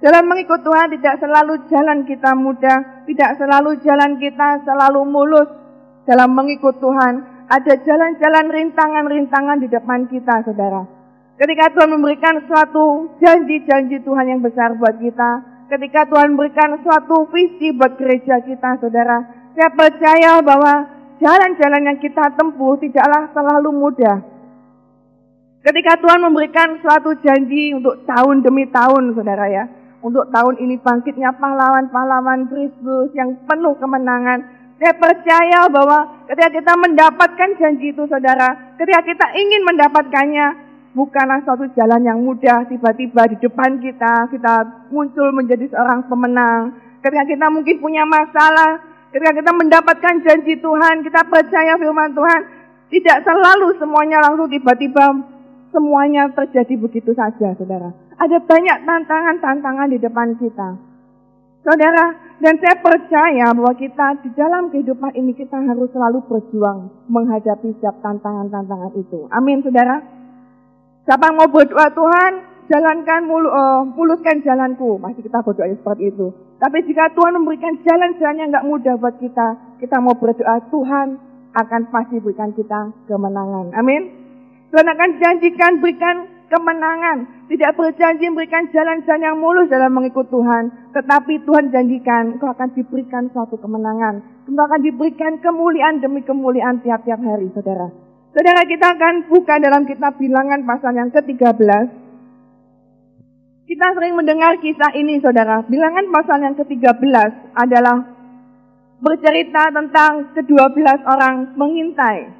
Dalam mengikut Tuhan tidak selalu jalan kita mudah, tidak selalu jalan kita selalu mulus. Dalam mengikut Tuhan ada jalan-jalan rintangan-rintangan di depan kita, saudara. Ketika Tuhan memberikan suatu janji-janji Tuhan yang besar buat kita, ketika Tuhan memberikan suatu visi buat gereja kita, saudara, saya percaya bahwa jalan-jalan yang kita tempuh tidaklah selalu mudah. Ketika Tuhan memberikan suatu janji untuk tahun demi tahun, saudara ya, untuk tahun ini bangkitnya pahlawan-pahlawan Kristus yang penuh kemenangan. Saya percaya bahwa ketika kita mendapatkan janji itu saudara, ketika kita ingin mendapatkannya, bukanlah suatu jalan yang mudah tiba-tiba di depan kita, kita muncul menjadi seorang pemenang. Ketika kita mungkin punya masalah, ketika kita mendapatkan janji Tuhan, kita percaya firman Tuhan, tidak selalu semuanya langsung tiba-tiba semuanya terjadi begitu saja, saudara. Ada banyak tantangan-tantangan di depan kita. Saudara, dan saya percaya bahwa kita di dalam kehidupan ini kita harus selalu berjuang menghadapi setiap tantangan-tantangan itu. Amin, saudara. Siapa mau berdoa Tuhan, jalankan mulu, uh, muluskan jalanku. Masih kita berdoa seperti itu. Tapi jika Tuhan memberikan jalan-jalan yang nggak mudah buat kita, kita mau berdoa Tuhan akan pasti berikan kita kemenangan. Amin. Tuhan akan janjikan berikan kemenangan. Tidak berjanji memberikan jalan-jalan yang mulus dalam mengikut Tuhan. Tetapi Tuhan janjikan kau akan diberikan suatu kemenangan. Kau akan diberikan kemuliaan demi kemuliaan tiap-tiap hari, saudara. Saudara kita akan buka dalam kitab bilangan pasal yang ke-13. Kita sering mendengar kisah ini, saudara. Bilangan pasal yang ke-13 adalah bercerita tentang kedua belas orang mengintai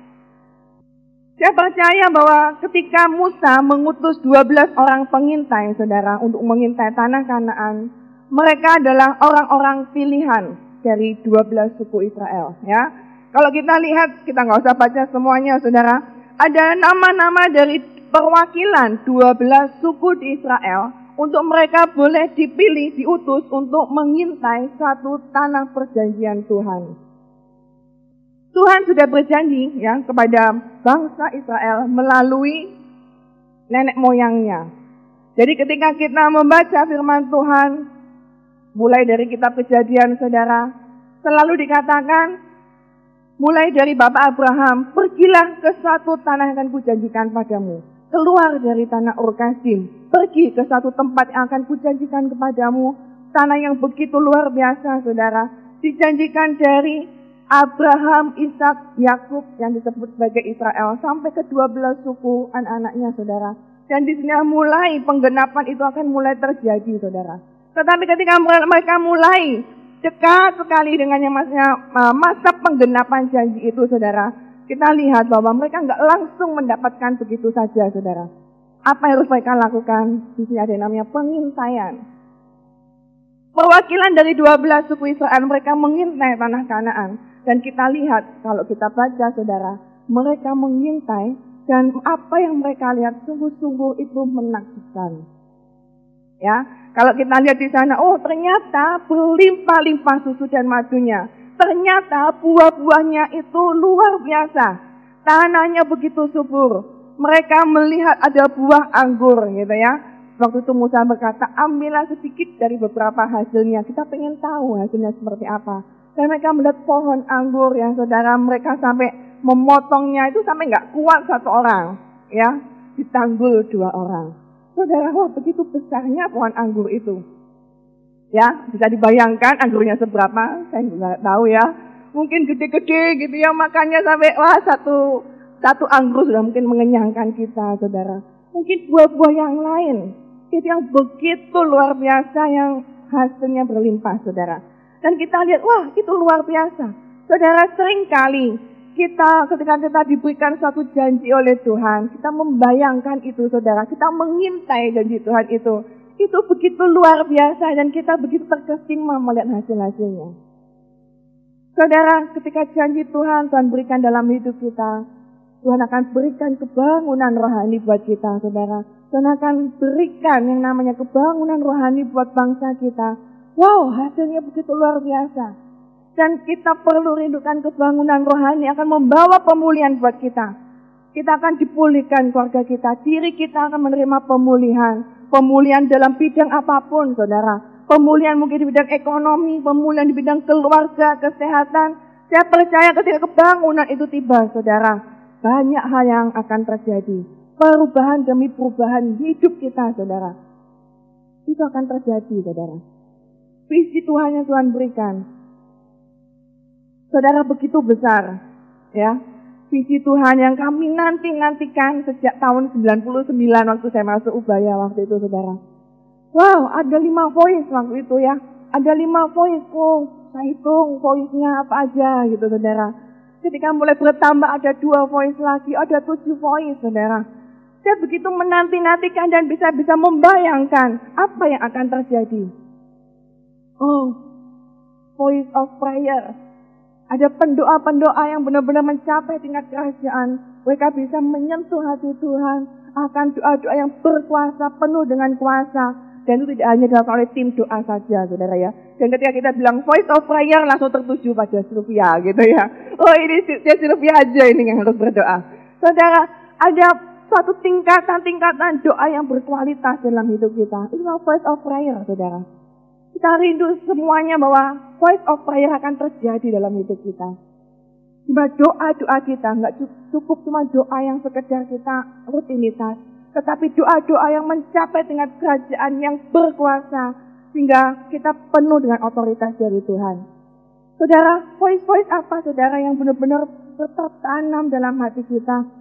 saya percaya bahwa ketika Musa mengutus 12 orang pengintai, saudara, untuk mengintai tanah kanaan, mereka adalah orang-orang pilihan dari 12 suku Israel. Ya, Kalau kita lihat, kita nggak usah baca semuanya, saudara. Ada nama-nama dari perwakilan 12 suku di Israel untuk mereka boleh dipilih, diutus untuk mengintai satu tanah perjanjian Tuhan. Tuhan sudah berjanji ya kepada bangsa Israel melalui nenek moyangnya. Jadi ketika kita membaca firman Tuhan, mulai dari kitab kejadian saudara, selalu dikatakan, mulai dari Bapak Abraham, pergilah ke suatu tanah yang akan kujanjikan padamu. Keluar dari tanah Urkasim, pergi ke satu tempat yang akan kujanjikan kepadamu. Tanah yang begitu luar biasa saudara, dijanjikan dari Abraham, Ishak, Yakub yang disebut sebagai Israel sampai ke 12 suku anak-anaknya saudara. Dan di sini mulai penggenapan itu akan mulai terjadi saudara. Tetapi ketika mereka mulai dekat sekali dengan yang masanya, uh, masa penggenapan janji itu saudara. Kita lihat bahwa mereka nggak langsung mendapatkan begitu saja saudara. Apa yang harus mereka lakukan? Di sini ada yang namanya pengintaian. Perwakilan dari 12 suku Israel mereka mengintai tanah Kanaan. Dan kita lihat kalau kita baca saudara, mereka mengintai dan apa yang mereka lihat sungguh-sungguh itu menakjubkan. Ya, kalau kita lihat di sana, oh ternyata berlimpah-limpah susu dan madunya. Ternyata buah-buahnya itu luar biasa. Tanahnya begitu subur. Mereka melihat ada buah anggur gitu ya. Waktu itu Musa berkata, ambillah sedikit dari beberapa hasilnya. Kita pengen tahu hasilnya seperti apa. Dan mereka melihat pohon anggur yang saudara mereka sampai memotongnya itu sampai nggak kuat satu orang, ya, ditanggul dua orang. Saudara, wah begitu besarnya pohon anggur itu. Ya, bisa dibayangkan anggurnya seberapa, saya nggak tahu ya. Mungkin gede-gede gitu ya, makannya sampai wah satu satu anggur sudah mungkin mengenyangkan kita, saudara. Mungkin buah-buah yang lain, itu yang begitu luar biasa yang hasilnya berlimpah, saudara. Dan kita lihat, wah itu luar biasa. Saudara sering kali kita ketika kita diberikan suatu janji oleh Tuhan, kita membayangkan itu saudara, kita mengintai janji Tuhan itu. Itu begitu luar biasa dan kita begitu terkesima melihat hasil-hasilnya. Saudara, ketika janji Tuhan Tuhan berikan dalam hidup kita, Tuhan akan berikan kebangunan rohani buat kita, saudara. Tuhan akan berikan yang namanya kebangunan rohani buat bangsa kita. Wow, hasilnya begitu luar biasa. Dan kita perlu rindukan kebangunan rohani akan membawa pemulihan buat kita. Kita akan dipulihkan keluarga kita, diri kita akan menerima pemulihan. Pemulihan dalam bidang apa pun, saudara. Pemulihan mungkin di bidang ekonomi, pemulihan di bidang keluarga, kesehatan. Saya percaya ketika kebangunan itu tiba, saudara. Banyak hal yang akan terjadi. Perubahan demi perubahan hidup kita, saudara. Itu akan terjadi, saudara. Visi Tuhan yang Tuhan berikan. Saudara begitu besar, ya visi Tuhan yang kami nanti-nantikan sejak tahun 99 waktu saya masuk Ubaya waktu itu saudara. Wow, ada lima voice waktu itu ya. Ada lima voice, oh, saya hitung voice-nya apa aja gitu saudara. Ketika mulai bertambah ada dua voice lagi, ada tujuh voice saudara. Saya begitu menanti-nantikan dan bisa-bisa membayangkan apa yang akan terjadi. Oh, voice of prayer ada pendoa-pendoa yang benar-benar mencapai tingkat kerajaan. Mereka bisa menyentuh hati Tuhan. Akan doa-doa yang berkuasa, penuh dengan kuasa. Dan itu tidak hanya dilakukan oleh tim doa saja, saudara ya. Dan ketika kita bilang voice of prayer, langsung tertuju pada Sylvia gitu ya. Oh ini Sylvia aja ini yang harus berdoa. Saudara, ada suatu tingkatan-tingkatan doa yang berkualitas dalam hidup kita. Itu voice of prayer, saudara. Kita rindu semuanya bahwa voice of prayer akan terjadi dalam hidup kita. Cuma doa-doa kita nggak cukup cuma doa yang sekedar kita rutinitas. Tetapi doa-doa yang mencapai tingkat kerajaan yang berkuasa. Sehingga kita penuh dengan otoritas dari Tuhan. Saudara, voice-voice apa saudara yang benar-benar tertanam dalam hati kita?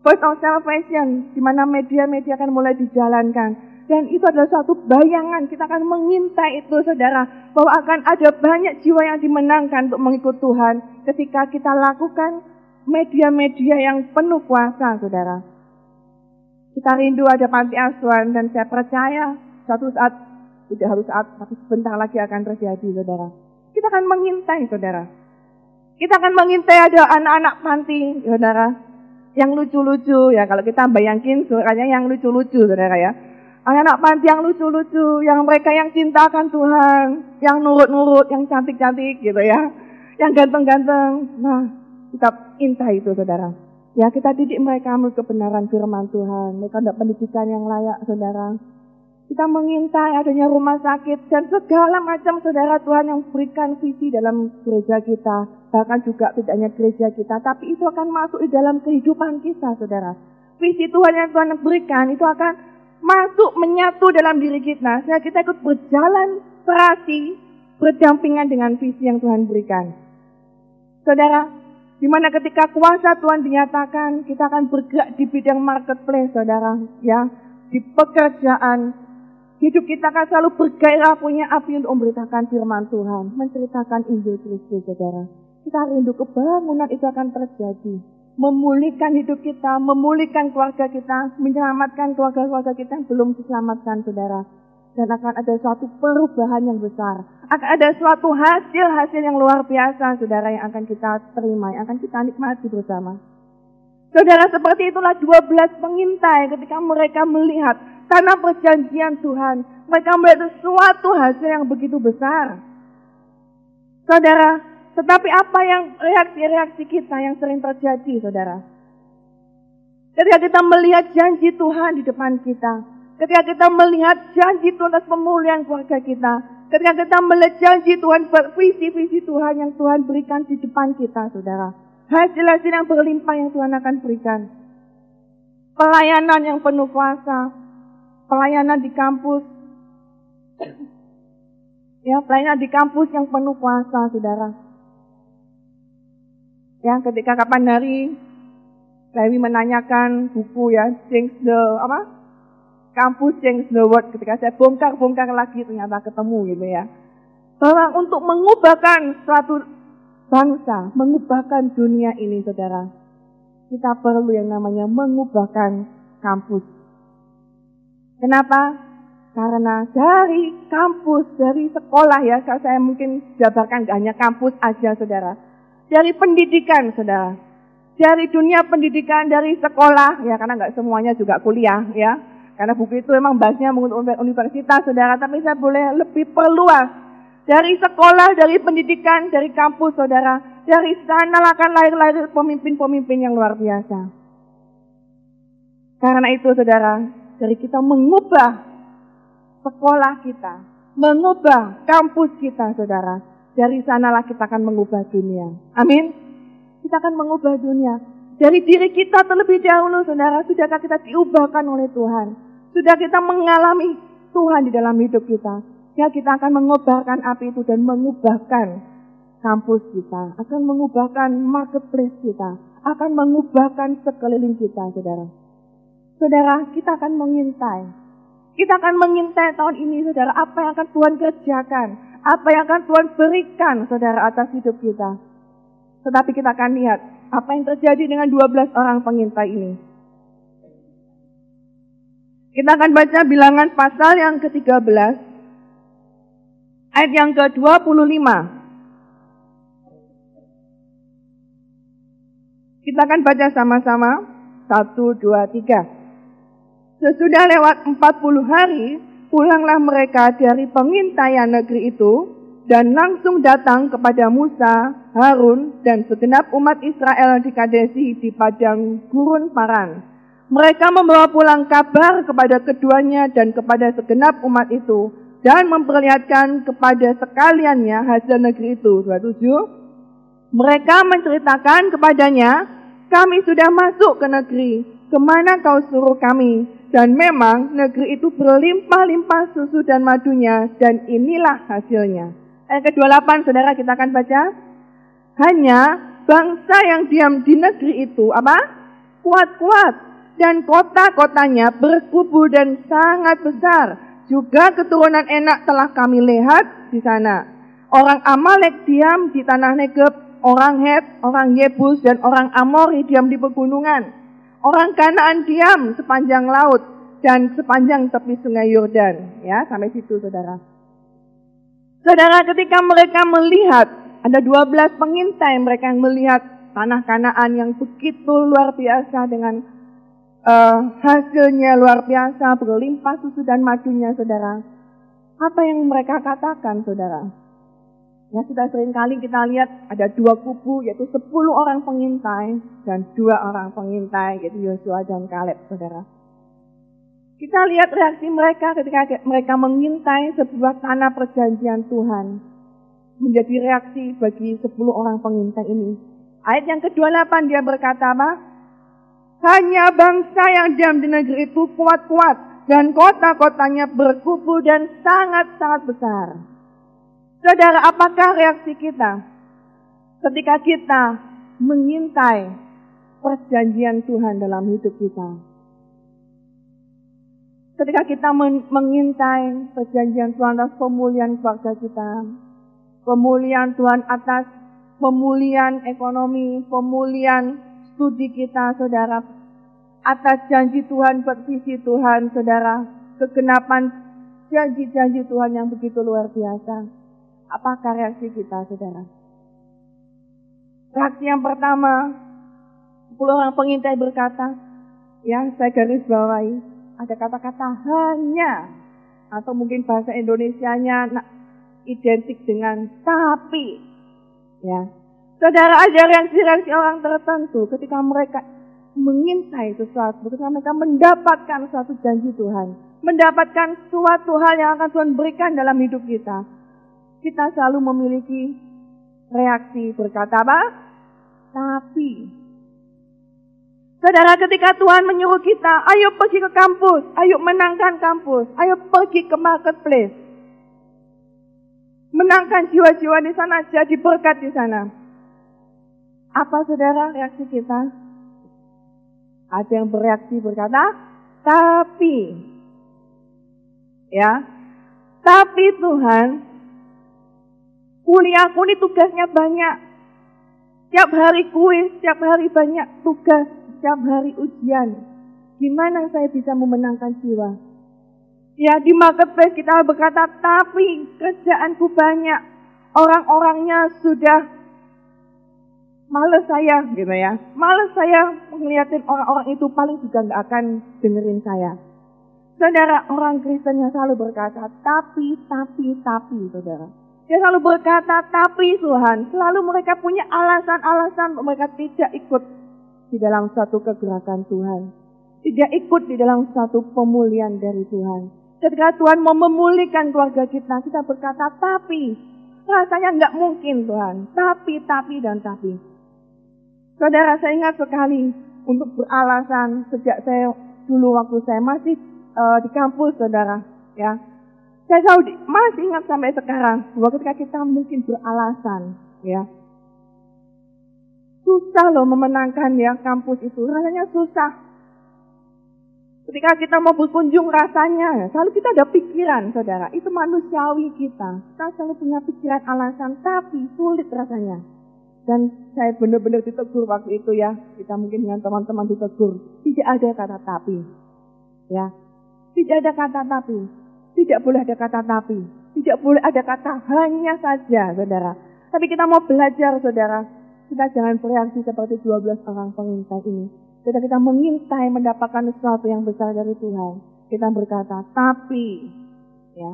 Voice of salvation, di mana media-media akan mulai dijalankan dan itu adalah suatu bayangan, kita akan mengintai itu saudara. Bahwa akan ada banyak jiwa yang dimenangkan untuk mengikut Tuhan. Ketika kita lakukan media-media yang penuh kuasa saudara. Kita rindu ada panti asuhan dan saya percaya suatu saat, tidak harus saat, tapi sebentar lagi akan terjadi saudara. Kita akan mengintai saudara. Kita akan mengintai ada anak-anak panti saudara. Yang lucu-lucu ya kalau kita bayangin suaranya yang lucu-lucu saudara ya Anak-anak panti yang lucu-lucu, yang mereka yang cintakan Tuhan, yang nurut-nurut, yang cantik-cantik gitu ya. Yang ganteng-ganteng. Nah, kita intai itu saudara. Ya kita didik mereka menurut kebenaran firman Tuhan. Mereka ada pendidikan yang layak saudara. Kita mengintai adanya rumah sakit dan segala macam saudara Tuhan yang berikan visi dalam gereja kita. Bahkan juga tidak hanya gereja kita, tapi itu akan masuk di dalam kehidupan kita saudara. Visi Tuhan yang Tuhan berikan itu akan masuk menyatu dalam diri kita. Sehingga kita ikut berjalan serasi, berdampingan dengan visi yang Tuhan berikan. Saudara, di mana ketika kuasa Tuhan dinyatakan, kita akan bergerak di bidang marketplace, saudara, ya, di pekerjaan. Hidup kita akan selalu bergairah punya api untuk memberitakan firman Tuhan, menceritakan Injil Kristus, saudara. Kita rindu kebangunan itu akan terjadi memulihkan hidup kita, memulihkan keluarga kita, menyelamatkan keluarga-keluarga kita yang belum diselamatkan, saudara. Dan akan ada suatu perubahan yang besar. Akan ada suatu hasil-hasil yang luar biasa, saudara, yang akan kita terima, yang akan kita nikmati bersama. Saudara, seperti itulah 12 pengintai ketika mereka melihat tanah perjanjian Tuhan. Mereka melihat suatu hasil yang begitu besar. Saudara, tetapi apa yang reaksi-reaksi kita yang sering terjadi, saudara? Ketika kita melihat janji Tuhan di depan kita, ketika kita melihat janji Tuhan atas pemulihan keluarga kita, ketika kita melihat janji Tuhan, visi-visi Tuhan yang Tuhan berikan di depan kita, saudara. Hasil-hasil yang berlimpah yang Tuhan akan berikan. Pelayanan yang penuh kuasa, pelayanan di kampus, ya pelayanan di kampus yang penuh kuasa, saudara Ya, ketika kapan hari Lewi menanyakan buku ya, Change the apa? Kampus Change the World. Ketika saya bongkar-bongkar lagi ternyata ketemu gitu ya. Bahwa untuk mengubahkan suatu bangsa, mengubahkan dunia ini saudara, kita perlu yang namanya mengubahkan kampus. Kenapa? Karena dari kampus, dari sekolah ya, saya mungkin jabarkan gak hanya kampus aja saudara dari pendidikan, saudara. Dari dunia pendidikan, dari sekolah, ya karena nggak semuanya juga kuliah, ya. Karena buku itu memang bahasnya mengenai universitas, saudara. Tapi saya boleh lebih perluas. Dari sekolah, dari pendidikan, dari kampus, saudara. Dari sana akan lahir-lahir pemimpin-pemimpin yang luar biasa. Karena itu, saudara, dari kita mengubah sekolah kita, mengubah kampus kita, saudara. Dari sanalah kita akan mengubah dunia. Amin. Kita akan mengubah dunia. Dari diri kita terlebih dahulu, saudara, sudahkah kita diubahkan oleh Tuhan? Sudah kita mengalami Tuhan di dalam hidup kita. Ya kita akan mengobarkan api itu dan mengubahkan kampus kita, akan mengubahkan marketplace kita, akan mengubahkan sekeliling kita, saudara. Saudara, kita akan mengintai. Kita akan mengintai tahun ini, saudara, apa yang akan Tuhan kerjakan, apa yang akan Tuhan berikan, saudara, atas hidup kita. Tetapi kita akan lihat apa yang terjadi dengan 12 orang pengintai ini. Kita akan baca bilangan pasal yang ke-13, ayat yang ke-25. Kita akan baca sama-sama. Satu, dua, tiga. Sesudah lewat 40 hari, pulanglah mereka dari pengintaian negeri itu dan langsung datang kepada Musa, Harun, dan segenap umat Israel di Kadesi di padang gurun Paran. Mereka membawa pulang kabar kepada keduanya dan kepada segenap umat itu dan memperlihatkan kepada sekaliannya hasil negeri itu. 27. Mereka menceritakan kepadanya, kami sudah masuk ke negeri, ke mana kau suruh kami? Dan memang negeri itu berlimpah-limpah susu dan madunya, dan inilah hasilnya. Ayat ke-28, saudara kita akan baca. Hanya bangsa yang diam di negeri itu, apa? Kuat-kuat, dan kota-kotanya berkubu dan sangat besar juga keturunan enak telah kami lihat di sana. Orang Amalek diam di tanah Negeb, orang Het, orang Yebus, dan orang Amori diam di pegunungan. Orang Kanaan diam sepanjang laut dan sepanjang tepi sungai Yordan. Ya, sampai situ saudara. Saudara, ketika mereka melihat, ada 12 pengintai mereka yang melihat tanah Kanaan yang begitu luar biasa dengan uh, hasilnya luar biasa, berlimpah susu dan madunya, saudara. Apa yang mereka katakan, saudara? Ya, sering kali kita lihat ada dua kubu, yaitu sepuluh orang pengintai dan dua orang pengintai, yaitu Yosua dan Kaleb, saudara. Kita lihat reaksi mereka ketika mereka mengintai sebuah tanah perjanjian Tuhan. Menjadi reaksi bagi sepuluh orang pengintai ini. Ayat yang ke-28 dia berkata apa? Hanya bangsa yang diam di negeri itu kuat-kuat dan kota-kotanya berkubu dan sangat-sangat besar. Saudara, apakah reaksi kita ketika kita mengintai perjanjian Tuhan dalam hidup kita? Ketika kita mengintai perjanjian Tuhan atas pemulihan keluarga kita, pemulihan Tuhan atas pemulihan ekonomi, pemulihan studi kita, saudara, atas janji Tuhan, visi Tuhan, saudara, kegenapan janji-janji Tuhan yang begitu luar biasa. Apakah reaksi kita, saudara? Reaksi yang pertama, 10 orang pengintai berkata, ya saya garis bawahi, ada kata-kata hanya, atau mungkin bahasa Indonesianya identik dengan tapi. Ya, Saudara ada reaksi-reaksi orang tertentu ketika mereka mengintai sesuatu, ketika mereka mendapatkan suatu janji Tuhan, mendapatkan suatu hal yang akan Tuhan berikan dalam hidup kita. Kita selalu memiliki reaksi berkata apa? Tapi. Saudara ketika Tuhan menyuruh kita, ayo pergi ke kampus, ayo menangkan kampus, ayo pergi ke marketplace. Menangkan jiwa-jiwa di sana, jadi berkat di sana. Apa saudara reaksi kita? Ada yang bereaksi berkata, tapi, ya, tapi Tuhan, kuliahku ini tugasnya banyak. Setiap hari kuis, setiap hari banyak tugas, setiap hari ujian. Gimana saya bisa memenangkan jiwa? Ya di marketplace kita berkata, tapi kerjaanku banyak. Orang-orangnya sudah males saya gitu ya. Males saya ngeliatin orang-orang itu paling juga nggak akan dengerin saya. Saudara, orang Kristen yang selalu berkata, tapi, tapi, tapi, saudara. Dia selalu berkata, tapi Tuhan. Selalu mereka punya alasan-alasan mereka tidak ikut di dalam suatu kegerakan Tuhan. tidak ikut di dalam satu pemulihan dari Tuhan. Ketika Tuhan mau memulihkan keluarga kita, kita berkata, tapi rasanya nggak mungkin Tuhan. Tapi, tapi, dan tapi. Saudara, saya ingat sekali untuk beralasan sejak saya dulu waktu saya masih uh, di kampus, saudara. Ya, saya tahu masih ingat sampai sekarang bahwa ketika kita mungkin beralasan, ya, susah loh memenangkan ya kampus itu. Rasanya susah. Ketika kita mau berkunjung rasanya, selalu kita ada pikiran, saudara. Itu manusiawi kita. Kita selalu punya pikiran alasan, tapi sulit rasanya. Dan saya benar-benar ditegur waktu itu ya. Kita mungkin dengan teman-teman ditegur. Tidak ada kata tapi. Ya. Tidak ada kata tapi. Tidak boleh ada kata tapi. Tidak boleh ada kata hanya saja, saudara. Tapi kita mau belajar, saudara. Kita jangan bereaksi seperti 12 orang pengintai ini Ketika kita mengintai mendapatkan sesuatu yang besar dari Tuhan, kita berkata, tapi, ya,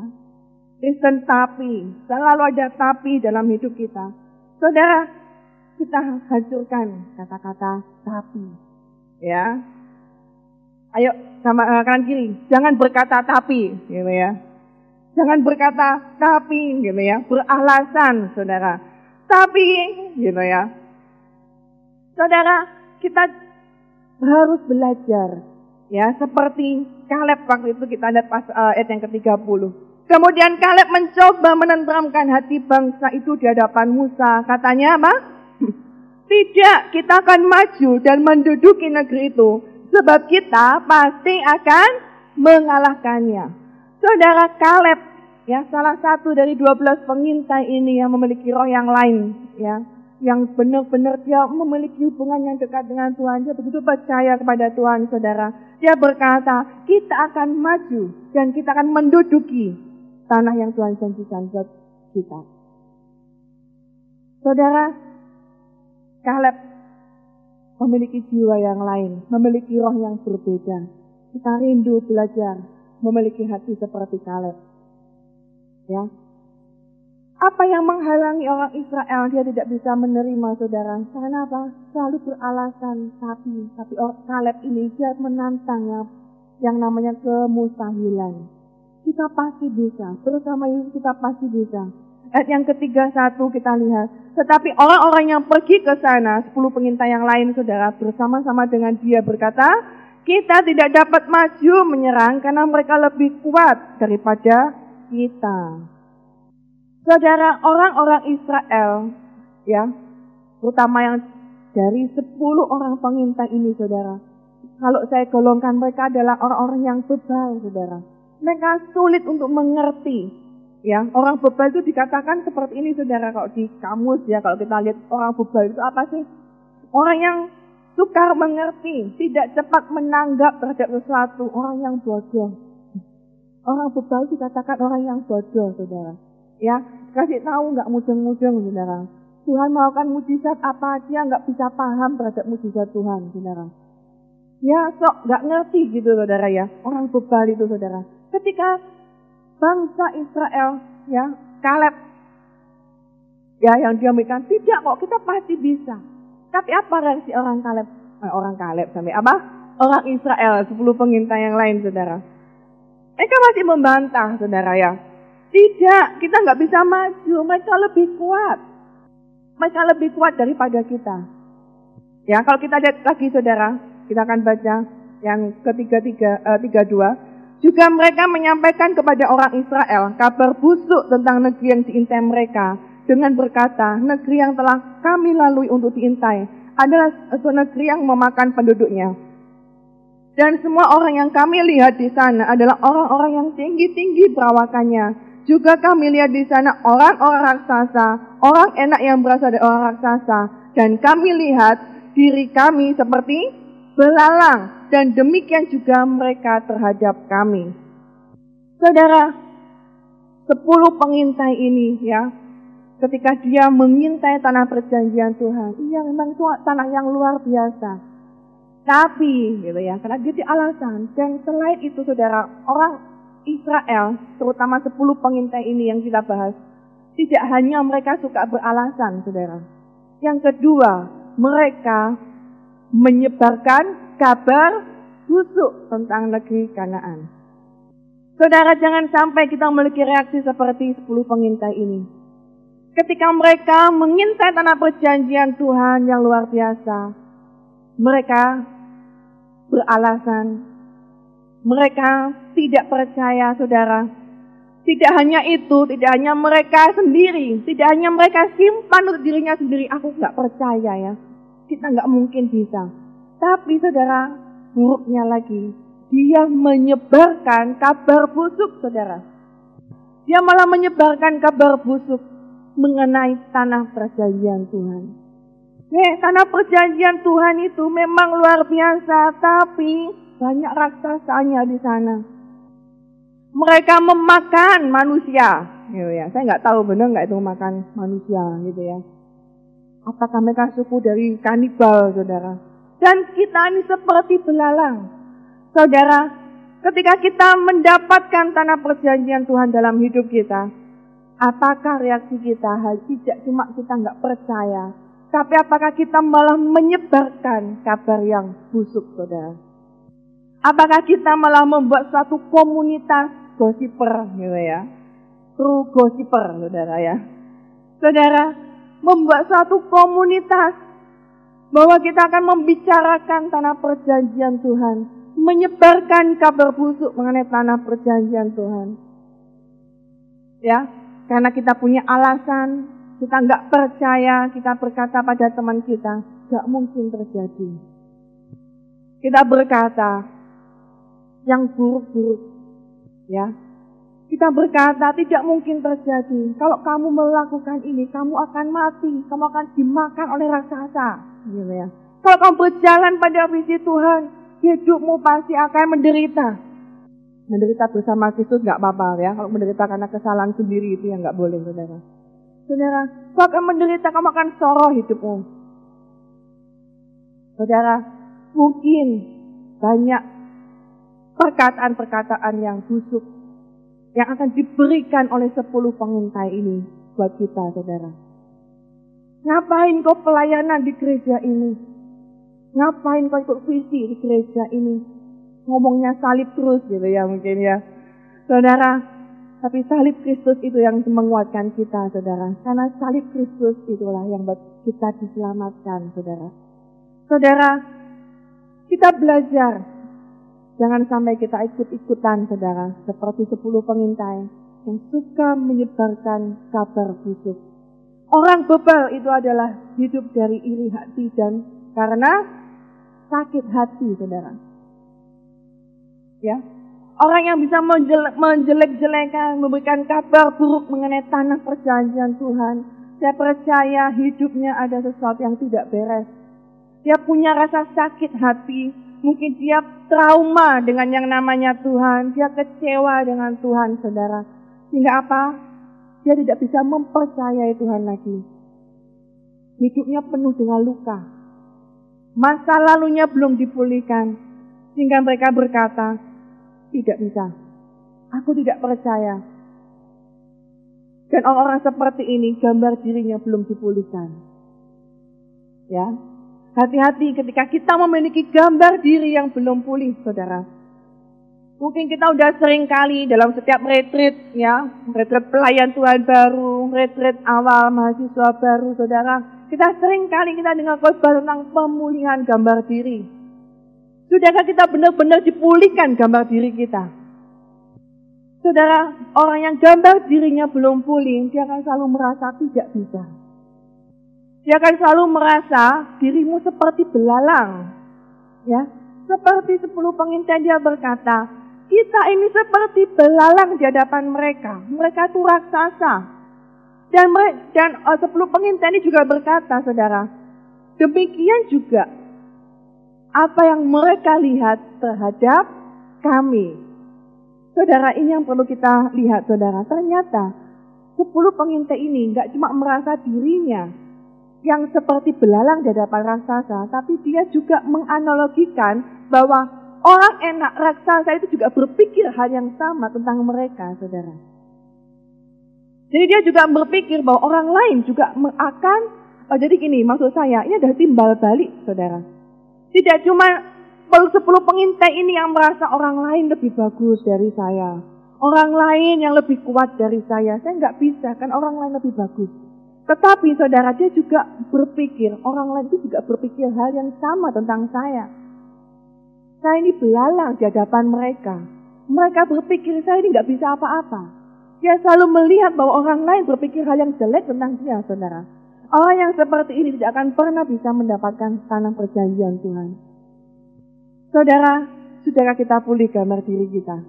Kristen tapi, selalu ada tapi dalam hidup kita. Saudara, kita hancurkan kata-kata tapi, ya. Ayo sama uh, kanan kiri, jangan berkata tapi, gitu ya. Jangan berkata tapi, gitu ya, beralasan, saudara. Tapi, gitu ya. Saudara, kita harus belajar. Ya, seperti Kaleb waktu itu kita lihat pas uh, ayat yang ke-30. Kemudian Kaleb mencoba menenteramkan hati bangsa itu di hadapan Musa. Katanya apa? Tidak, kita akan maju dan menduduki negeri itu. Sebab kita pasti akan mengalahkannya. Saudara Kaleb, ya salah satu dari 12 pengintai ini yang memiliki roh yang lain. ya yang benar-benar dia memiliki hubungan yang dekat dengan Tuhan. Dia begitu percaya kepada Tuhan, saudara. Dia berkata, kita akan maju dan kita akan menduduki tanah yang Tuhan janjikan buat kita. Saudara, Kaleb memiliki jiwa yang lain, memiliki roh yang berbeda. Kita rindu belajar memiliki hati seperti Kaleb. Ya, apa yang menghalangi orang Israel dia tidak bisa menerima saudara? Karena apa? Selalu beralasan tapi, tapi orang Kaleb ini dia menantang yang, yang namanya kemustahilan. Kita pasti bisa, terutama Yesus kita pasti bisa. Ayat yang ketiga satu kita lihat. Tetapi orang-orang yang pergi ke sana, sepuluh pengintai yang lain saudara, bersama-sama dengan dia berkata, kita tidak dapat maju menyerang karena mereka lebih kuat daripada kita. Saudara, orang-orang Israel, ya, terutama yang dari 10 orang pengintai ini, saudara. Kalau saya golongkan mereka adalah orang-orang yang bebal, saudara. Mereka sulit untuk mengerti. Ya, orang bebal itu dikatakan seperti ini, saudara. Kalau di kamus ya, kalau kita lihat orang bebal itu apa sih? Orang yang sukar mengerti, tidak cepat menanggap terhadap sesuatu, orang yang bodoh. Orang bebal dikatakan orang yang bodoh, saudara. Ya, kasih tahu nggak mudeng-mudeng, saudara. Tuhan melakukan mujizat apa aja nggak bisa paham terhadap mujizat Tuhan, saudara. Ya, sok nggak ngerti gitu, saudara ya. Orang bebal itu, saudara. Ketika bangsa Israel, ya, Kaleb, ya yang dia memberikan tidak kok, kita pasti bisa. Tapi apa reaksi orang Kaleb? Eh, orang Kaleb sampai apa? Orang Israel, 10 pengintai yang lain, saudara. Mereka masih membantah, saudara ya. Tidak, kita nggak bisa maju. Mereka lebih kuat. Mereka lebih kuat daripada kita. Ya, kalau kita lihat lagi saudara, kita akan baca yang ketiga tiga uh, tiga dua. Juga mereka menyampaikan kepada orang Israel kabar busuk tentang negeri yang diintai mereka dengan berkata, negeri yang telah kami lalui untuk diintai adalah suatu negeri yang memakan penduduknya. Dan semua orang yang kami lihat di sana adalah orang-orang yang tinggi-tinggi perawakannya juga kami lihat di sana orang-orang raksasa, orang enak yang berasal dari orang raksasa. Dan kami lihat diri kami seperti belalang. Dan demikian juga mereka terhadap kami. Saudara, sepuluh pengintai ini ya, ketika dia mengintai tanah perjanjian Tuhan, iya memang itu tanah yang luar biasa. Tapi, gitu ya, karena dia di alasan. Dan selain itu, saudara, orang Israel, terutama 10 pengintai ini yang kita bahas, tidak hanya mereka suka beralasan, saudara. Yang kedua, mereka menyebarkan kabar busuk tentang negeri Kanaan. Saudara jangan sampai kita memiliki reaksi seperti 10 pengintai ini. Ketika mereka mengintai tanah perjanjian Tuhan yang luar biasa, mereka beralasan, mereka tidak percaya saudara. Tidak hanya itu, tidak hanya mereka sendiri, tidak hanya mereka simpan untuk dirinya sendiri, aku nggak percaya ya. Kita nggak mungkin bisa. Tapi saudara, buruknya lagi, dia menyebarkan kabar busuk, saudara. Dia malah menyebarkan kabar busuk mengenai tanah perjanjian Tuhan. Eh, tanah perjanjian Tuhan itu memang luar biasa, tapi banyak raksasanya di sana. Mereka memakan manusia. Gitu ya. Saya nggak tahu benar nggak itu makan manusia gitu ya. Apakah mereka suku dari kanibal, saudara? Dan kita ini seperti belalang. Saudara, ketika kita mendapatkan tanah perjanjian Tuhan dalam hidup kita, apakah reaksi kita tidak cuma kita nggak percaya, tapi apakah kita malah menyebarkan kabar yang busuk, saudara? Apakah kita malah membuat suatu komunitas gosiper, gitu ya? True gosiper, saudara ya. Saudara, membuat suatu komunitas bahwa kita akan membicarakan tanah perjanjian Tuhan menyebarkan kabar busuk mengenai tanah perjanjian Tuhan. Ya, karena kita punya alasan, kita nggak percaya, kita berkata pada teman kita, nggak mungkin terjadi. Kita berkata yang buruk-buruk, ya. Kita berkata tidak mungkin terjadi. Kalau kamu melakukan ini, kamu akan mati, kamu akan dimakan oleh raksasa, gitu ya. Kalau kamu berjalan pada visi Tuhan, hidupmu pasti akan menderita. Menderita bersama Kristus nggak apa-apa ya. Kalau menderita karena kesalahan sendiri itu yang nggak boleh, saudara. Saudara, kau akan menderita, kamu akan soroh hidupmu. Saudara, mungkin banyak perkataan-perkataan yang busuk yang akan diberikan oleh sepuluh pengintai ini buat kita, saudara. Ngapain kau pelayanan di gereja ini? Ngapain kau ikut visi di gereja ini? Ngomongnya salib terus gitu ya mungkin ya. Saudara, tapi salib Kristus itu yang menguatkan kita, saudara. Karena salib Kristus itulah yang buat kita diselamatkan, saudara. Saudara, kita belajar. Jangan sampai kita ikut-ikutan, saudara. Seperti sepuluh pengintai yang suka menyebarkan kabar busuk. Orang bebal itu adalah hidup dari iri hati dan karena sakit hati, saudara. Ya, orang yang bisa menjelek-jelekan, memberikan kabar buruk mengenai tanah perjanjian Tuhan, saya percaya hidupnya ada sesuatu yang tidak beres. Dia punya rasa sakit hati, mungkin dia trauma dengan yang namanya Tuhan, dia kecewa dengan Tuhan, saudara. Sehingga apa? Dia tidak bisa mempercayai Tuhan lagi. Hidupnya penuh dengan luka, Masa lalunya belum dipulihkan. Sehingga mereka berkata, tidak bisa. Aku tidak percaya. Dan orang-orang seperti ini gambar dirinya belum dipulihkan. Ya, hati-hati ketika kita memiliki gambar diri yang belum pulih, saudara. Mungkin kita udah sering kali dalam setiap retreat, ya, retreat pelayan Tuhan baru, retreat awal mahasiswa baru, saudara. Kita sering kali kita dengar khotbah tentang pemulihan gambar diri. Sudahkah kita benar-benar dipulihkan gambar diri kita? Saudara, orang yang gambar dirinya belum pulih, dia akan selalu merasa tidak bisa. Dia akan selalu merasa dirimu seperti belalang. Ya, seperti sepuluh pengintai dia berkata, kita ini seperti belalang di hadapan mereka. Mereka itu raksasa. Dan, dan uh, sepuluh pengintai ini juga berkata, saudara, demikian juga apa yang mereka lihat terhadap kami. Saudara, ini yang perlu kita lihat, saudara. Ternyata sepuluh pengintai ini nggak cuma merasa dirinya yang seperti belalang di hadapan raksasa, tapi dia juga menganalogikan bahwa orang enak raksasa itu juga berpikir hal yang sama tentang mereka, saudara. Jadi dia juga berpikir bahwa orang lain juga akan, oh jadi gini maksud saya, ini adalah timbal balik saudara. Tidak cuma sepuluh pengintai ini yang merasa orang lain lebih bagus dari saya. Orang lain yang lebih kuat dari saya. Saya nggak bisa, kan orang lain lebih bagus. Tetapi saudara, dia juga berpikir, orang lain itu juga berpikir hal yang sama tentang saya. Saya ini belalang di hadapan mereka. Mereka berpikir saya ini nggak bisa apa-apa. Dia selalu melihat bahwa orang lain berpikir hal yang jelek tentang dia, saudara. Orang yang seperti ini tidak akan pernah bisa mendapatkan tanah perjanjian Tuhan. Saudara, sudahkah kita pulih gambar diri kita?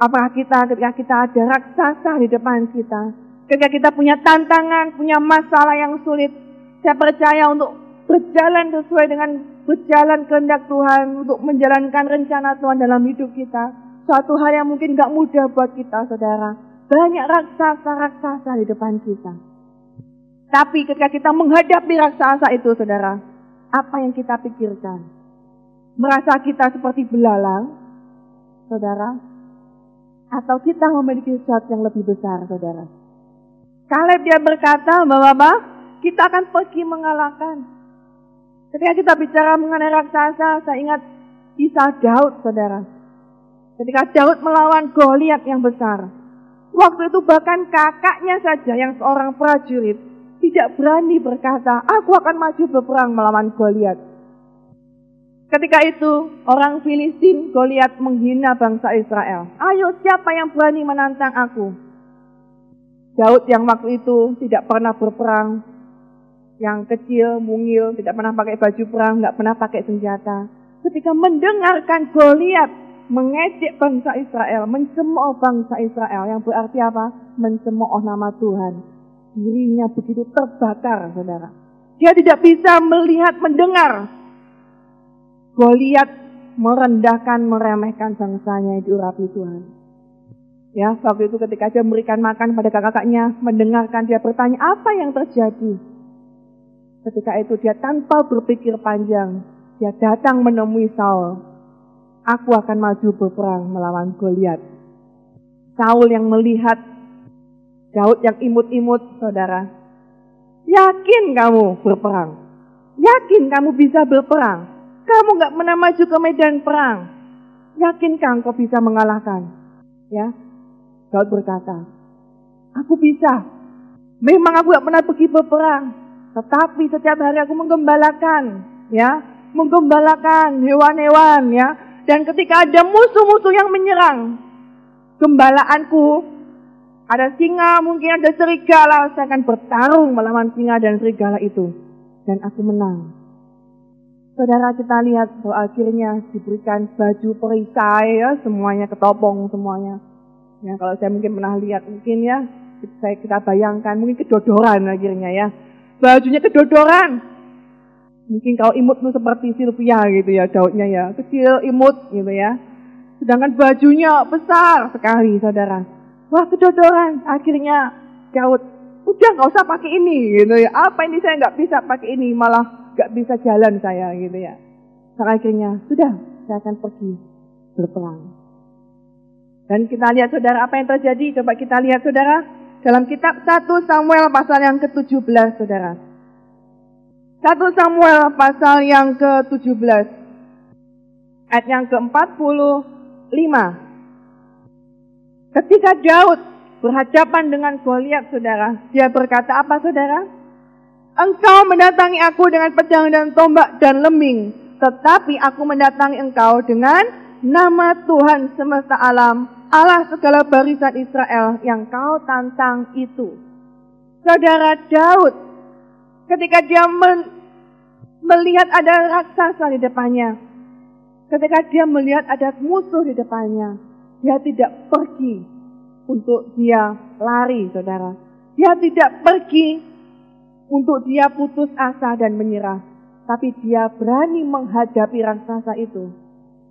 Apakah kita ketika kita ada raksasa di depan kita, ketika kita punya tantangan, punya masalah yang sulit, saya percaya untuk berjalan sesuai dengan berjalan kehendak Tuhan, untuk menjalankan rencana Tuhan dalam hidup kita, suatu hal yang mungkin gak mudah buat kita, saudara. Banyak raksasa-raksasa di depan kita. Tapi ketika kita menghadapi raksasa itu, saudara, apa yang kita pikirkan? Merasa kita seperti belalang, saudara? Atau kita memiliki sesuatu yang lebih besar, saudara? Kaleb dia berkata bahwa apa? Kita akan pergi mengalahkan. Ketika kita bicara mengenai raksasa, saya ingat kisah Daud, saudara. Ketika Daud melawan Goliat yang besar. Waktu itu bahkan kakaknya saja yang seorang prajurit tidak berani berkata, aku akan maju berperang melawan Goliat. Ketika itu, orang Filistin Goliat menghina bangsa Israel. Ayo siapa yang berani menantang aku? Daud yang waktu itu tidak pernah berperang, yang kecil, mungil, tidak pernah pakai baju perang, nggak pernah pakai senjata. Ketika mendengarkan Goliat mengejek bangsa Israel, mencemooh bangsa Israel, yang berarti apa? Mencemooh nama Tuhan. Dirinya begitu terbakar, saudara. Dia tidak bisa melihat, mendengar. Goliat merendahkan, meremehkan bangsanya yang diurapi Tuhan. Ya, waktu itu ketika dia memberikan makan pada kakak-kakaknya, mendengarkan dia bertanya, apa yang terjadi? Ketika itu dia tanpa berpikir panjang, dia datang menemui Saul aku akan maju berperang melawan Goliat. Saul yang melihat Daud yang imut-imut, saudara. Yakin kamu berperang? Yakin kamu bisa berperang? Kamu nggak pernah maju ke medan perang. Yakinkah engkau bisa mengalahkan? Ya, Daud berkata, aku bisa. Memang aku nggak pernah pergi berperang, tetapi setiap hari aku menggembalakan, ya, menggembalakan hewan-hewan, ya, dan ketika ada musuh-musuh yang menyerang gembalaanku, ada singa, mungkin ada serigala, saya akan bertarung melawan singa dan serigala itu. Dan aku menang. Saudara kita lihat bahwa akhirnya diberikan baju perisai ya, semuanya ketopong semuanya. Ya kalau saya mungkin pernah lihat mungkin ya, saya kita bayangkan mungkin kedodoran akhirnya ya. Bajunya kedodoran, Mungkin kalau imut tuh seperti Sylvia gitu ya, daudnya ya. Kecil, imut gitu ya. Sedangkan bajunya besar sekali, saudara. Wah, kedodoran. Akhirnya Daud, udah nggak usah pakai ini gitu ya. Apa ini saya nggak bisa pakai ini, malah nggak bisa jalan saya gitu ya. Sampai akhirnya, sudah, saya akan pergi berperang. Dan kita lihat saudara apa yang terjadi. Coba kita lihat saudara. Dalam kitab 1 Samuel pasal yang ke-17 saudara. 1 Samuel pasal yang ke-17 ayat yang ke-45. Ketika Daud berhadapan dengan Goliat, saudara, dia berkata apa, saudara? Engkau mendatangi aku dengan pedang dan tombak dan lembing, tetapi aku mendatangi engkau dengan nama Tuhan semesta alam, Allah segala barisan Israel yang kau tantang itu. Saudara Daud Ketika dia melihat ada raksasa di depannya. Ketika dia melihat ada musuh di depannya. Dia tidak pergi untuk dia lari, saudara. Dia tidak pergi untuk dia putus asa dan menyerah. Tapi dia berani menghadapi raksasa itu.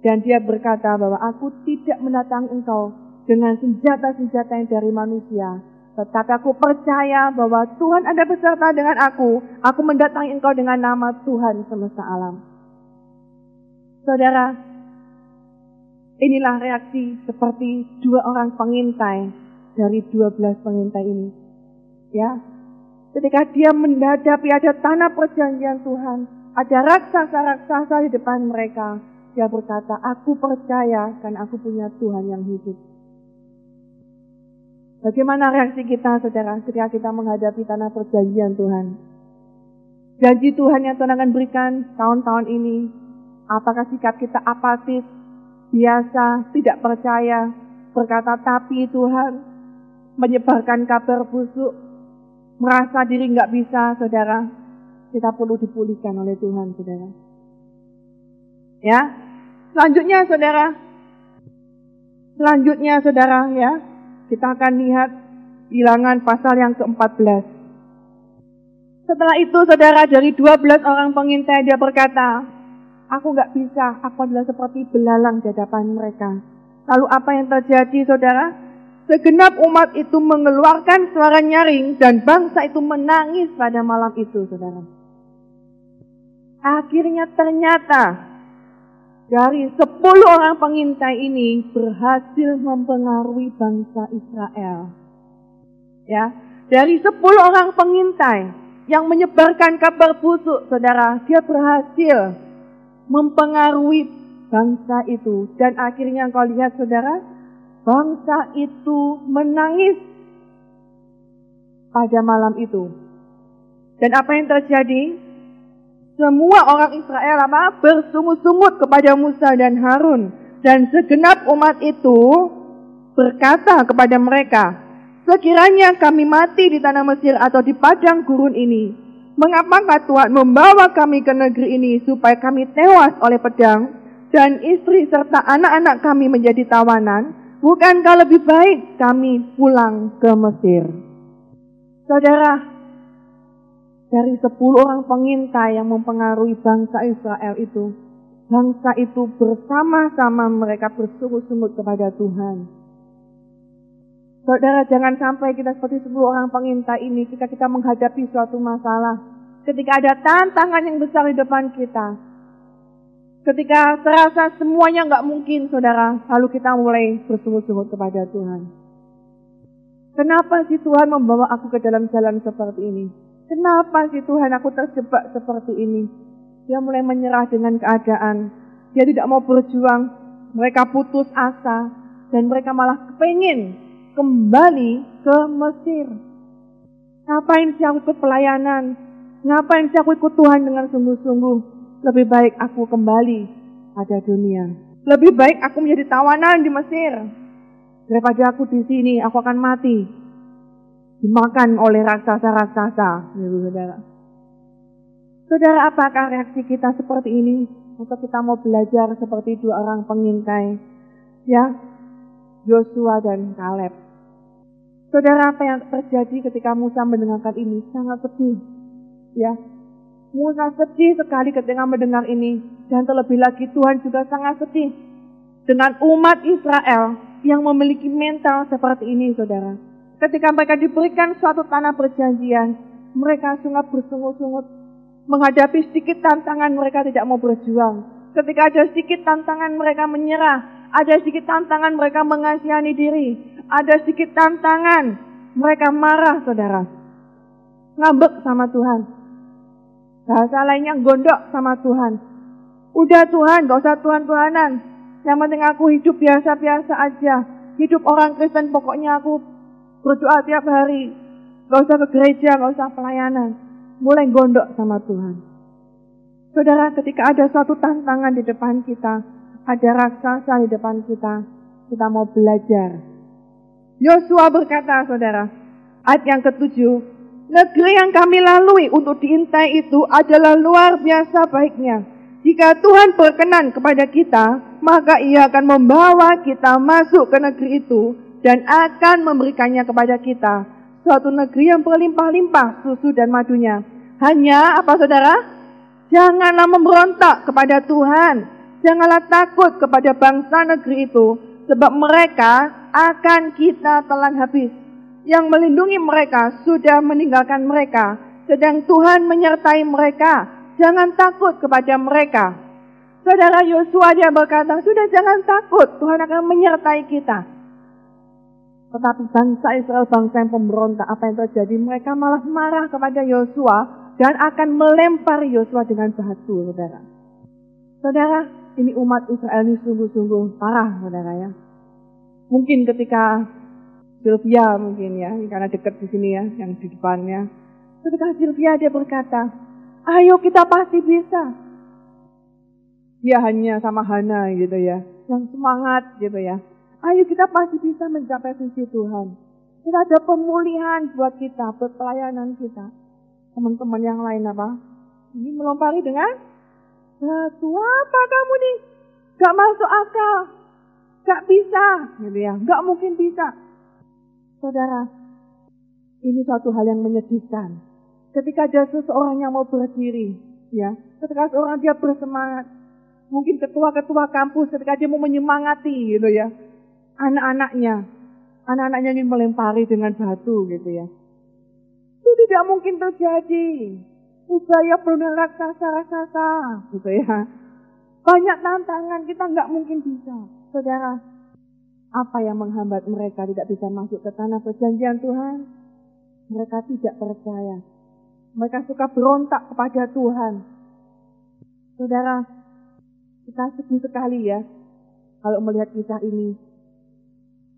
Dan dia berkata bahwa aku tidak mendatangi engkau dengan senjata-senjata yang dari manusia, tetapi aku percaya bahwa Tuhan ada beserta dengan aku. Aku mendatangi engkau dengan nama Tuhan semesta alam. Saudara, inilah reaksi seperti dua orang pengintai dari dua belas pengintai ini. Ya, ketika dia menghadapi ada tanah perjanjian Tuhan, Ada raksasa-raksasa di depan mereka. Dia berkata, aku percaya karena aku punya Tuhan yang hidup. Bagaimana reaksi kita, saudara, ketika kita menghadapi tanah perjanjian Tuhan? Janji Tuhan yang Tuhan akan berikan tahun-tahun ini, apakah sikap kita apatis, biasa, tidak percaya, berkata tapi Tuhan, menyebarkan kabar busuk, merasa diri nggak bisa, saudara, kita perlu dipulihkan oleh Tuhan, saudara. Ya, selanjutnya, saudara, selanjutnya, saudara, ya, kita akan lihat bilangan pasal yang ke-14. Setelah itu, saudara, dari 12 orang pengintai dia berkata, Aku nggak bisa, aku adalah seperti belalang di hadapan mereka. Lalu apa yang terjadi, saudara? Segenap umat itu mengeluarkan suara nyaring dan bangsa itu menangis pada malam itu, saudara. Akhirnya ternyata dari sepuluh orang pengintai ini berhasil mempengaruhi bangsa Israel. Ya, dari sepuluh orang pengintai yang menyebarkan kabar busuk, saudara, dia berhasil mempengaruhi bangsa itu. Dan akhirnya kau lihat saudara, bangsa itu menangis pada malam itu. Dan apa yang terjadi? Semua orang Israel apa? Bersungut-sungut kepada Musa dan Harun. Dan segenap umat itu berkata kepada mereka, Sekiranya kami mati di tanah Mesir atau di padang gurun ini, mengapakah Tuhan membawa kami ke negeri ini supaya kami tewas oleh pedang dan istri serta anak-anak kami menjadi tawanan? Bukankah lebih baik kami pulang ke Mesir? Saudara, dari sepuluh orang pengintai yang mempengaruhi bangsa Israel itu, bangsa itu bersama-sama mereka bersungut-sungut kepada Tuhan. Saudara, jangan sampai kita seperti sepuluh orang pengintai ini ketika kita menghadapi suatu masalah. Ketika ada tantangan yang besar di depan kita. Ketika terasa semuanya nggak mungkin, saudara, lalu kita mulai bersungut-sungut kepada Tuhan. Kenapa sih Tuhan membawa aku ke dalam jalan seperti ini? Kenapa sih Tuhan aku terjebak seperti ini? Dia mulai menyerah dengan keadaan. Dia tidak mau berjuang. Mereka putus asa. Dan mereka malah kepengen kembali ke Mesir. Ngapain sih aku ke pelayanan? Ngapain sih aku ikut Tuhan dengan sungguh-sungguh? Lebih baik aku kembali pada dunia. Lebih baik aku menjadi tawanan di Mesir. Daripada aku di sini, aku akan mati. Dimakan oleh raksasa-raksasa, saudara. Saudara, apakah reaksi kita seperti ini? Atau kita mau belajar seperti dua orang pengintai? Ya, Yosua dan Kaleb. Saudara, apa yang terjadi ketika Musa mendengarkan ini? Sangat sedih. Ya, Musa sedih sekali ketika mendengar ini. Dan terlebih lagi Tuhan juga sangat sedih dengan umat Israel yang memiliki mental seperti ini, saudara. Ketika mereka diberikan suatu tanah perjanjian, mereka sangat bersungut-sungut. Menghadapi sedikit tantangan mereka tidak mau berjuang. Ketika ada sedikit tantangan mereka menyerah. Ada sedikit tantangan mereka mengasihani diri. Ada sedikit tantangan mereka marah, saudara. Ngambek sama Tuhan. Bahasa lainnya gondok sama Tuhan. Udah Tuhan, gak usah Tuhan-Tuhanan. Yang penting aku hidup biasa-biasa aja. Hidup orang Kristen pokoknya aku berdoa tiap hari. Gak usah ke gereja, gak usah pelayanan. Mulai gondok sama Tuhan. Saudara, ketika ada suatu tantangan di depan kita, ada raksasa di depan kita. Kita mau belajar. Yosua berkata, saudara, ayat yang ketujuh, negeri yang kami lalui untuk diintai itu adalah luar biasa baiknya. Jika Tuhan berkenan kepada kita, maka ia akan membawa kita masuk ke negeri itu dan akan memberikannya kepada kita. Suatu negeri yang berlimpah-limpah susu dan madunya. Hanya apa saudara? Janganlah memberontak kepada Tuhan Janganlah takut kepada bangsa negeri itu, sebab mereka akan kita telan habis. Yang melindungi mereka sudah meninggalkan mereka, sedang Tuhan menyertai mereka. Jangan takut kepada mereka. Saudara Yosua dia berkata, sudah jangan takut, Tuhan akan menyertai kita. Tetapi bangsa Israel, bangsa yang pemberontak, apa yang terjadi? Mereka malah marah kepada Yosua dan akan melempar Yosua dengan batu, saudara. Saudara, ini umat Israel ini sungguh-sungguh parah, saudara ya. Mungkin ketika Sylvia mungkin ya, karena dekat di sini ya, yang di depannya. Ketika Sylvia dia berkata, ayo kita pasti bisa. Dia hanya sama Hana gitu ya, yang semangat gitu ya. Ayo kita pasti bisa mencapai visi Tuhan. Kita ada pemulihan buat kita, buat pelayanan kita. Teman-teman yang lain apa? Ini melompari dengan batu apa kamu nih? Gak masuk akal. Gak bisa. Gitu ya. Gak mungkin bisa. Saudara, ini suatu hal yang menyedihkan. Ketika ada seseorang yang mau berdiri, ya, ketika seorang dia bersemangat, mungkin ketua-ketua kampus ketika dia mau menyemangati gitu ya, anak-anaknya, anak-anaknya ingin melempari dengan batu gitu ya. Itu tidak mungkin terjadi. Upaya benar raksasa-raksasa gitu ya. Banyak tantangan kita nggak mungkin bisa. Saudara, apa yang menghambat mereka tidak bisa masuk ke tanah perjanjian Tuhan? Mereka tidak percaya. Mereka suka berontak kepada Tuhan. Saudara, kita sedih sekali ya kalau melihat kisah ini.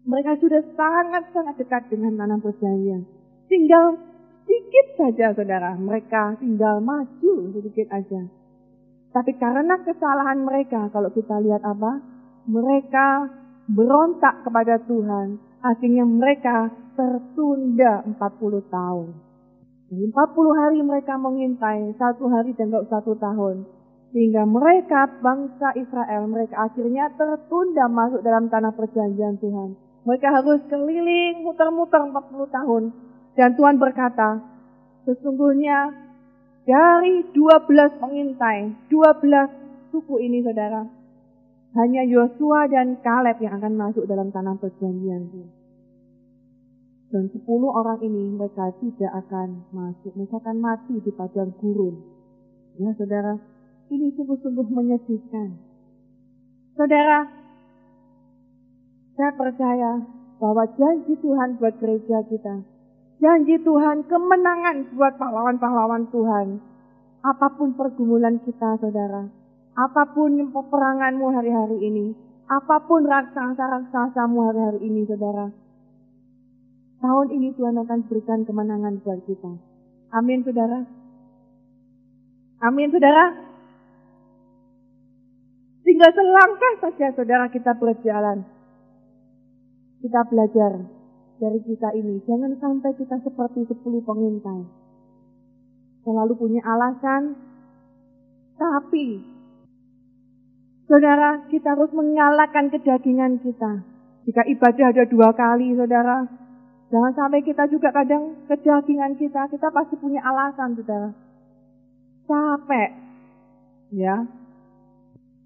Mereka sudah sangat-sangat dekat dengan tanah perjanjian. Tinggal sedikit saja saudara, mereka tinggal maju sedikit aja. Tapi karena kesalahan mereka, kalau kita lihat apa? Mereka berontak kepada Tuhan, akhirnya mereka tertunda 40 tahun. Jadi 40 hari mereka mengintai, satu hari dan satu tahun. Sehingga mereka, bangsa Israel, mereka akhirnya tertunda masuk dalam tanah perjanjian Tuhan. Mereka harus keliling, muter-muter 40 tahun. Dan Tuhan berkata, sesungguhnya dari 12 pengintai, 12 suku ini saudara, hanya Yosua dan Kaleb yang akan masuk dalam tanah perjanjian. Dan sepuluh orang ini mereka tidak akan masuk. Mereka akan mati di padang gurun. Ya saudara, ini sungguh-sungguh menyedihkan. Saudara, saya percaya bahwa janji Tuhan buat gereja kita. Janji Tuhan kemenangan buat pahlawan-pahlawan Tuhan. Apa pun pergumulan kita saudara Apa pun peperanganmu hari-hari ini, apa pun raksasa-raksasamu hari-hari ini, saudara. Tahun ini Tuhan akan berikan kemenangan buat kita. Amin, saudara. Amin, saudara. Tinggal selangkah saja, saudara, kita berjalan. Kita belajar dari kita ini. Jangan sampai kita seperti sepuluh pengintai. Selalu punya alasan, tapi Saudara, kita harus mengalahkan kedagingan kita. Jika ibadah ada dua kali, saudara, jangan sampai kita juga kadang kedagingan kita, kita pasti punya alasan, saudara. Capek, ya.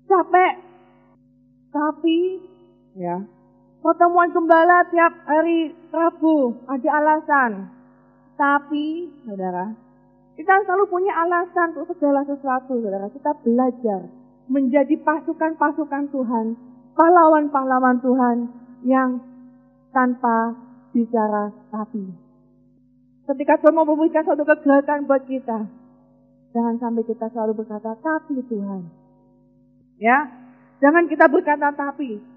Capek, tapi, ya, pertemuan gembala tiap hari Rabu ada alasan. Tapi, saudara, kita selalu punya alasan untuk segala sesuatu, saudara. Kita belajar menjadi pasukan-pasukan Tuhan, pahlawan-pahlawan Tuhan yang tanpa bicara tapi. Ketika Tuhan mau memberikan suatu kegagalan buat kita, jangan sampai kita selalu berkata tapi Tuhan. Ya, jangan kita berkata tapi.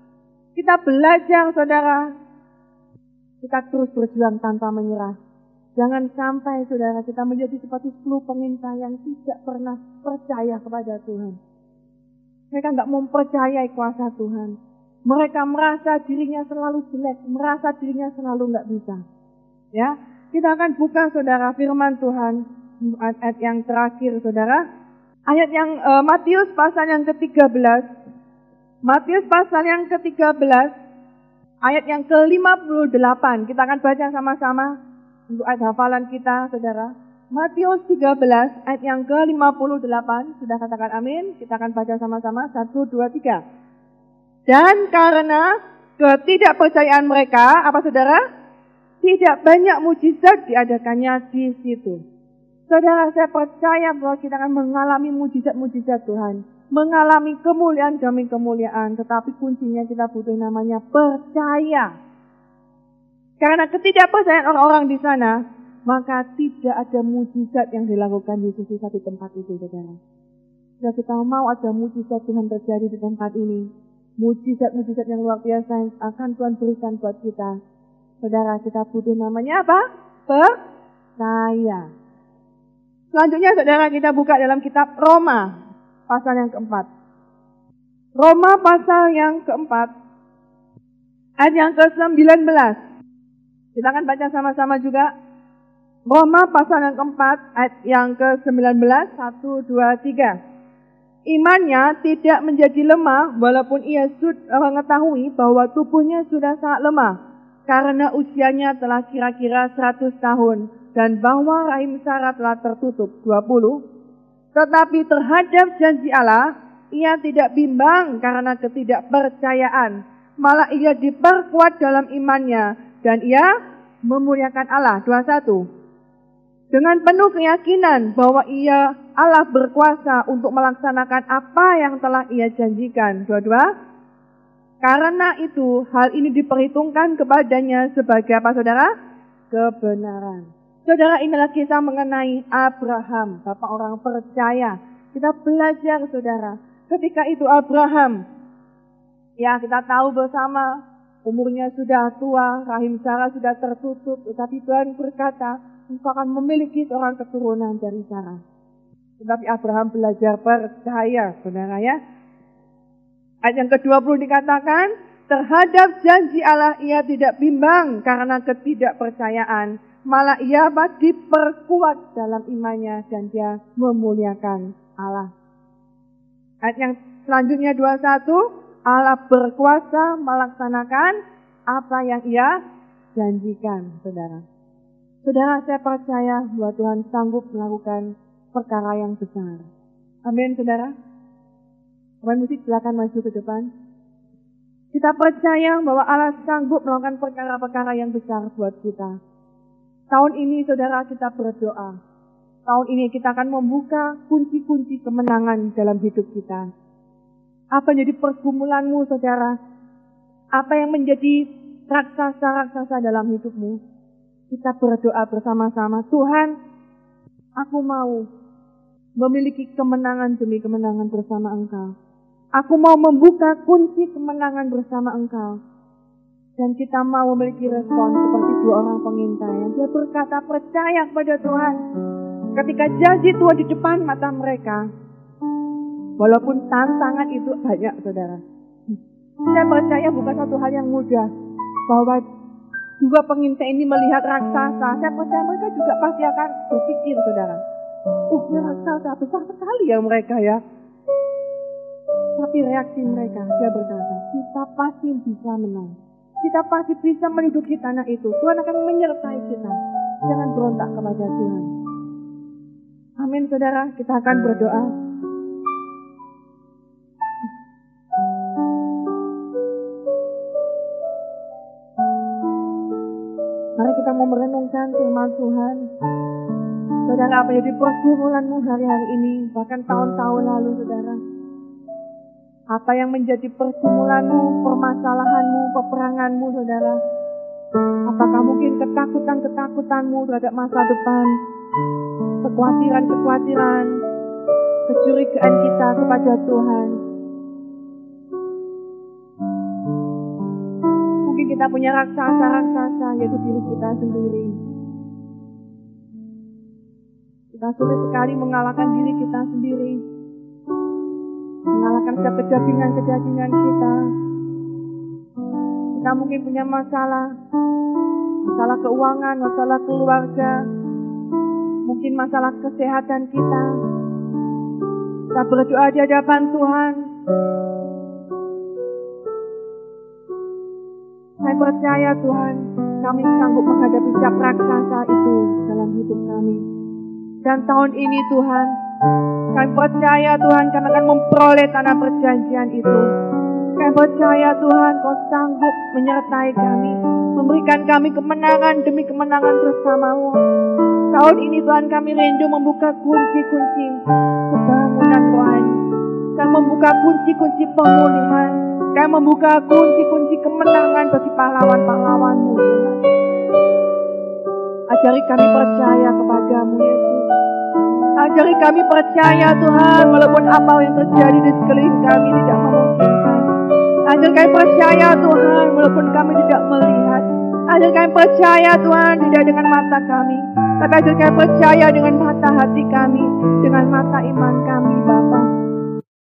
Kita belajar saudara, kita terus berjuang tanpa menyerah. Jangan sampai saudara kita menjadi seperti 10 pengintai yang tidak pernah percaya kepada Tuhan. Mereka nggak mempercayai kuasa Tuhan. Mereka merasa dirinya selalu jelek, merasa dirinya selalu nggak bisa. Ya, kita akan buka saudara firman Tuhan ayat yang terakhir saudara. Ayat yang uh, Matius pasal yang ke-13. Matius pasal yang ke-13 ayat yang ke-58. Kita akan baca sama-sama untuk ayat hafalan kita saudara. Matius 13 ayat yang ke-58. Sudah katakan amin. Kita akan baca sama-sama. Satu, dua, tiga. Dan karena ketidakpercayaan mereka, apa saudara? Tidak banyak mujizat diadakannya di situ. Saudara, saya percaya bahwa kita akan mengalami mujizat-mujizat Tuhan. Mengalami kemuliaan demi kemuliaan. Tetapi kuncinya kita butuh namanya percaya. Karena ketidakpercayaan orang-orang di sana, maka tidak ada mujizat yang dilakukan Yesus di satu tempat itu, saudara. Jika kita mau ada mujizat Tuhan terjadi di tempat ini, mujizat-mujizat yang luar biasa yang akan Tuhan berikan buat kita. Saudara, kita butuh namanya apa? Percaya. Selanjutnya saudara kita buka dalam kitab Roma, pasal yang keempat. Roma pasal yang keempat, ayat yang ke-19. Kita akan baca sama-sama juga Roma pasal yang keempat ayat yang ke-19 1 2 3. Imannya tidak menjadi lemah walaupun ia sudah mengetahui bahwa tubuhnya sudah sangat lemah karena usianya telah kira-kira 100 tahun dan bahwa rahim Sarah telah tertutup 20. Tetapi terhadap janji Allah ia tidak bimbang karena ketidakpercayaan malah ia diperkuat dalam imannya dan ia memuliakan Allah 21 dengan penuh keyakinan bahwa ia Allah berkuasa untuk melaksanakan apa yang telah ia janjikan. Dua-dua. Karena itu hal ini diperhitungkan kepadanya sebagai apa saudara? Kebenaran. Saudara inilah kisah mengenai Abraham, bapak orang percaya. Kita belajar saudara. Ketika itu Abraham, ya kita tahu bersama umurnya sudah tua, rahim Sarah sudah tertutup, tetapi Tuhan berkata, engkau akan memiliki seorang keturunan dari Sarah. Tetapi Abraham belajar percaya, saudara ya. Ayat yang ke-20 dikatakan, terhadap janji Allah ia tidak bimbang karena ketidakpercayaan. Malah ia diperkuat dalam imannya dan dia memuliakan Allah. Ayat yang selanjutnya 21, Allah berkuasa melaksanakan apa yang ia janjikan, saudara. Saudara, saya percaya bahwa Tuhan sanggup melakukan perkara yang besar. Amin, saudara. Pemain musik silakan maju ke depan. Kita percaya bahwa Allah sanggup melakukan perkara-perkara yang besar buat kita. Tahun ini saudara kita berdoa. Tahun ini kita akan membuka kunci-kunci kemenangan dalam hidup kita. Apa yang jadi pergumulanmu saudara? Apa yang menjadi raksasa-raksasa dalam hidupmu? kita berdoa bersama-sama, Tuhan, aku mau memiliki kemenangan demi kemenangan bersama Engkau. Aku mau membuka kunci kemenangan bersama Engkau. Dan kita mau memiliki respon seperti dua orang pengintai. Yang dia berkata percaya kepada Tuhan. Ketika janji Tuhan di depan mata mereka. Walaupun tantangan itu banyak saudara. Saya percaya bukan satu hal yang mudah. Bahwa Dua pengintai ini melihat raksasa. Saya percaya mereka juga pasti akan berpikir, saudara. Uh, ini raksasa besar sekali ya mereka ya. Tapi reaksi mereka, dia berkata, kita pasti bisa menang. Kita pasti bisa menduduki tanah itu. Tuhan akan menyertai kita. Jangan berontak kepada Tuhan. Amin saudara, kita akan berdoa. Mari kita mau merenungkan firman Tuhan. Saudara, apa jadi pergumulanmu hari-hari ini, bahkan tahun-tahun lalu, saudara. Apa yang menjadi pergumulanmu, permasalahanmu, peperanganmu, saudara. Apakah mungkin ketakutan-ketakutanmu terhadap masa depan, kekhawatiran-kekhawatiran, kecurigaan kita kepada Tuhan, kita punya raksasa-raksasa yaitu diri kita sendiri. Kita sulit sekali mengalahkan diri kita sendiri. Mengalahkan setiap kedagingan-kedagingan kita. Kita mungkin punya masalah. Masalah keuangan, masalah keluarga. Mungkin masalah kesehatan kita. Kita berdoa di hadapan Tuhan. Saya percaya Tuhan, kami sanggup menghadapi setiap raksasa itu dalam hidup kami. Dan tahun ini Tuhan, kami percaya Tuhan kami akan memperoleh tanah perjanjian itu. Kami percaya Tuhan kau sanggup menyertai kami, memberikan kami kemenangan demi kemenangan bersamamu. Tahun ini Tuhan kami rindu membuka kunci-kunci kebangunan Tuhan. Kami membuka kunci-kunci pemulihan Kau membuka kunci-kunci kemenangan bagi pahlawan-pahlawanmu. Ajari kami percaya kepadamu Yesus. Ajari kami percaya Tuhan walaupun apa yang terjadi di sekeliling kami tidak memungkinkan. Ajari kami percaya Tuhan walaupun kami tidak melihat. Ajari kami percaya Tuhan tidak dengan mata kami. Tapi ajari kami percaya dengan mata hati kami. Dengan mata iman kami Bapak.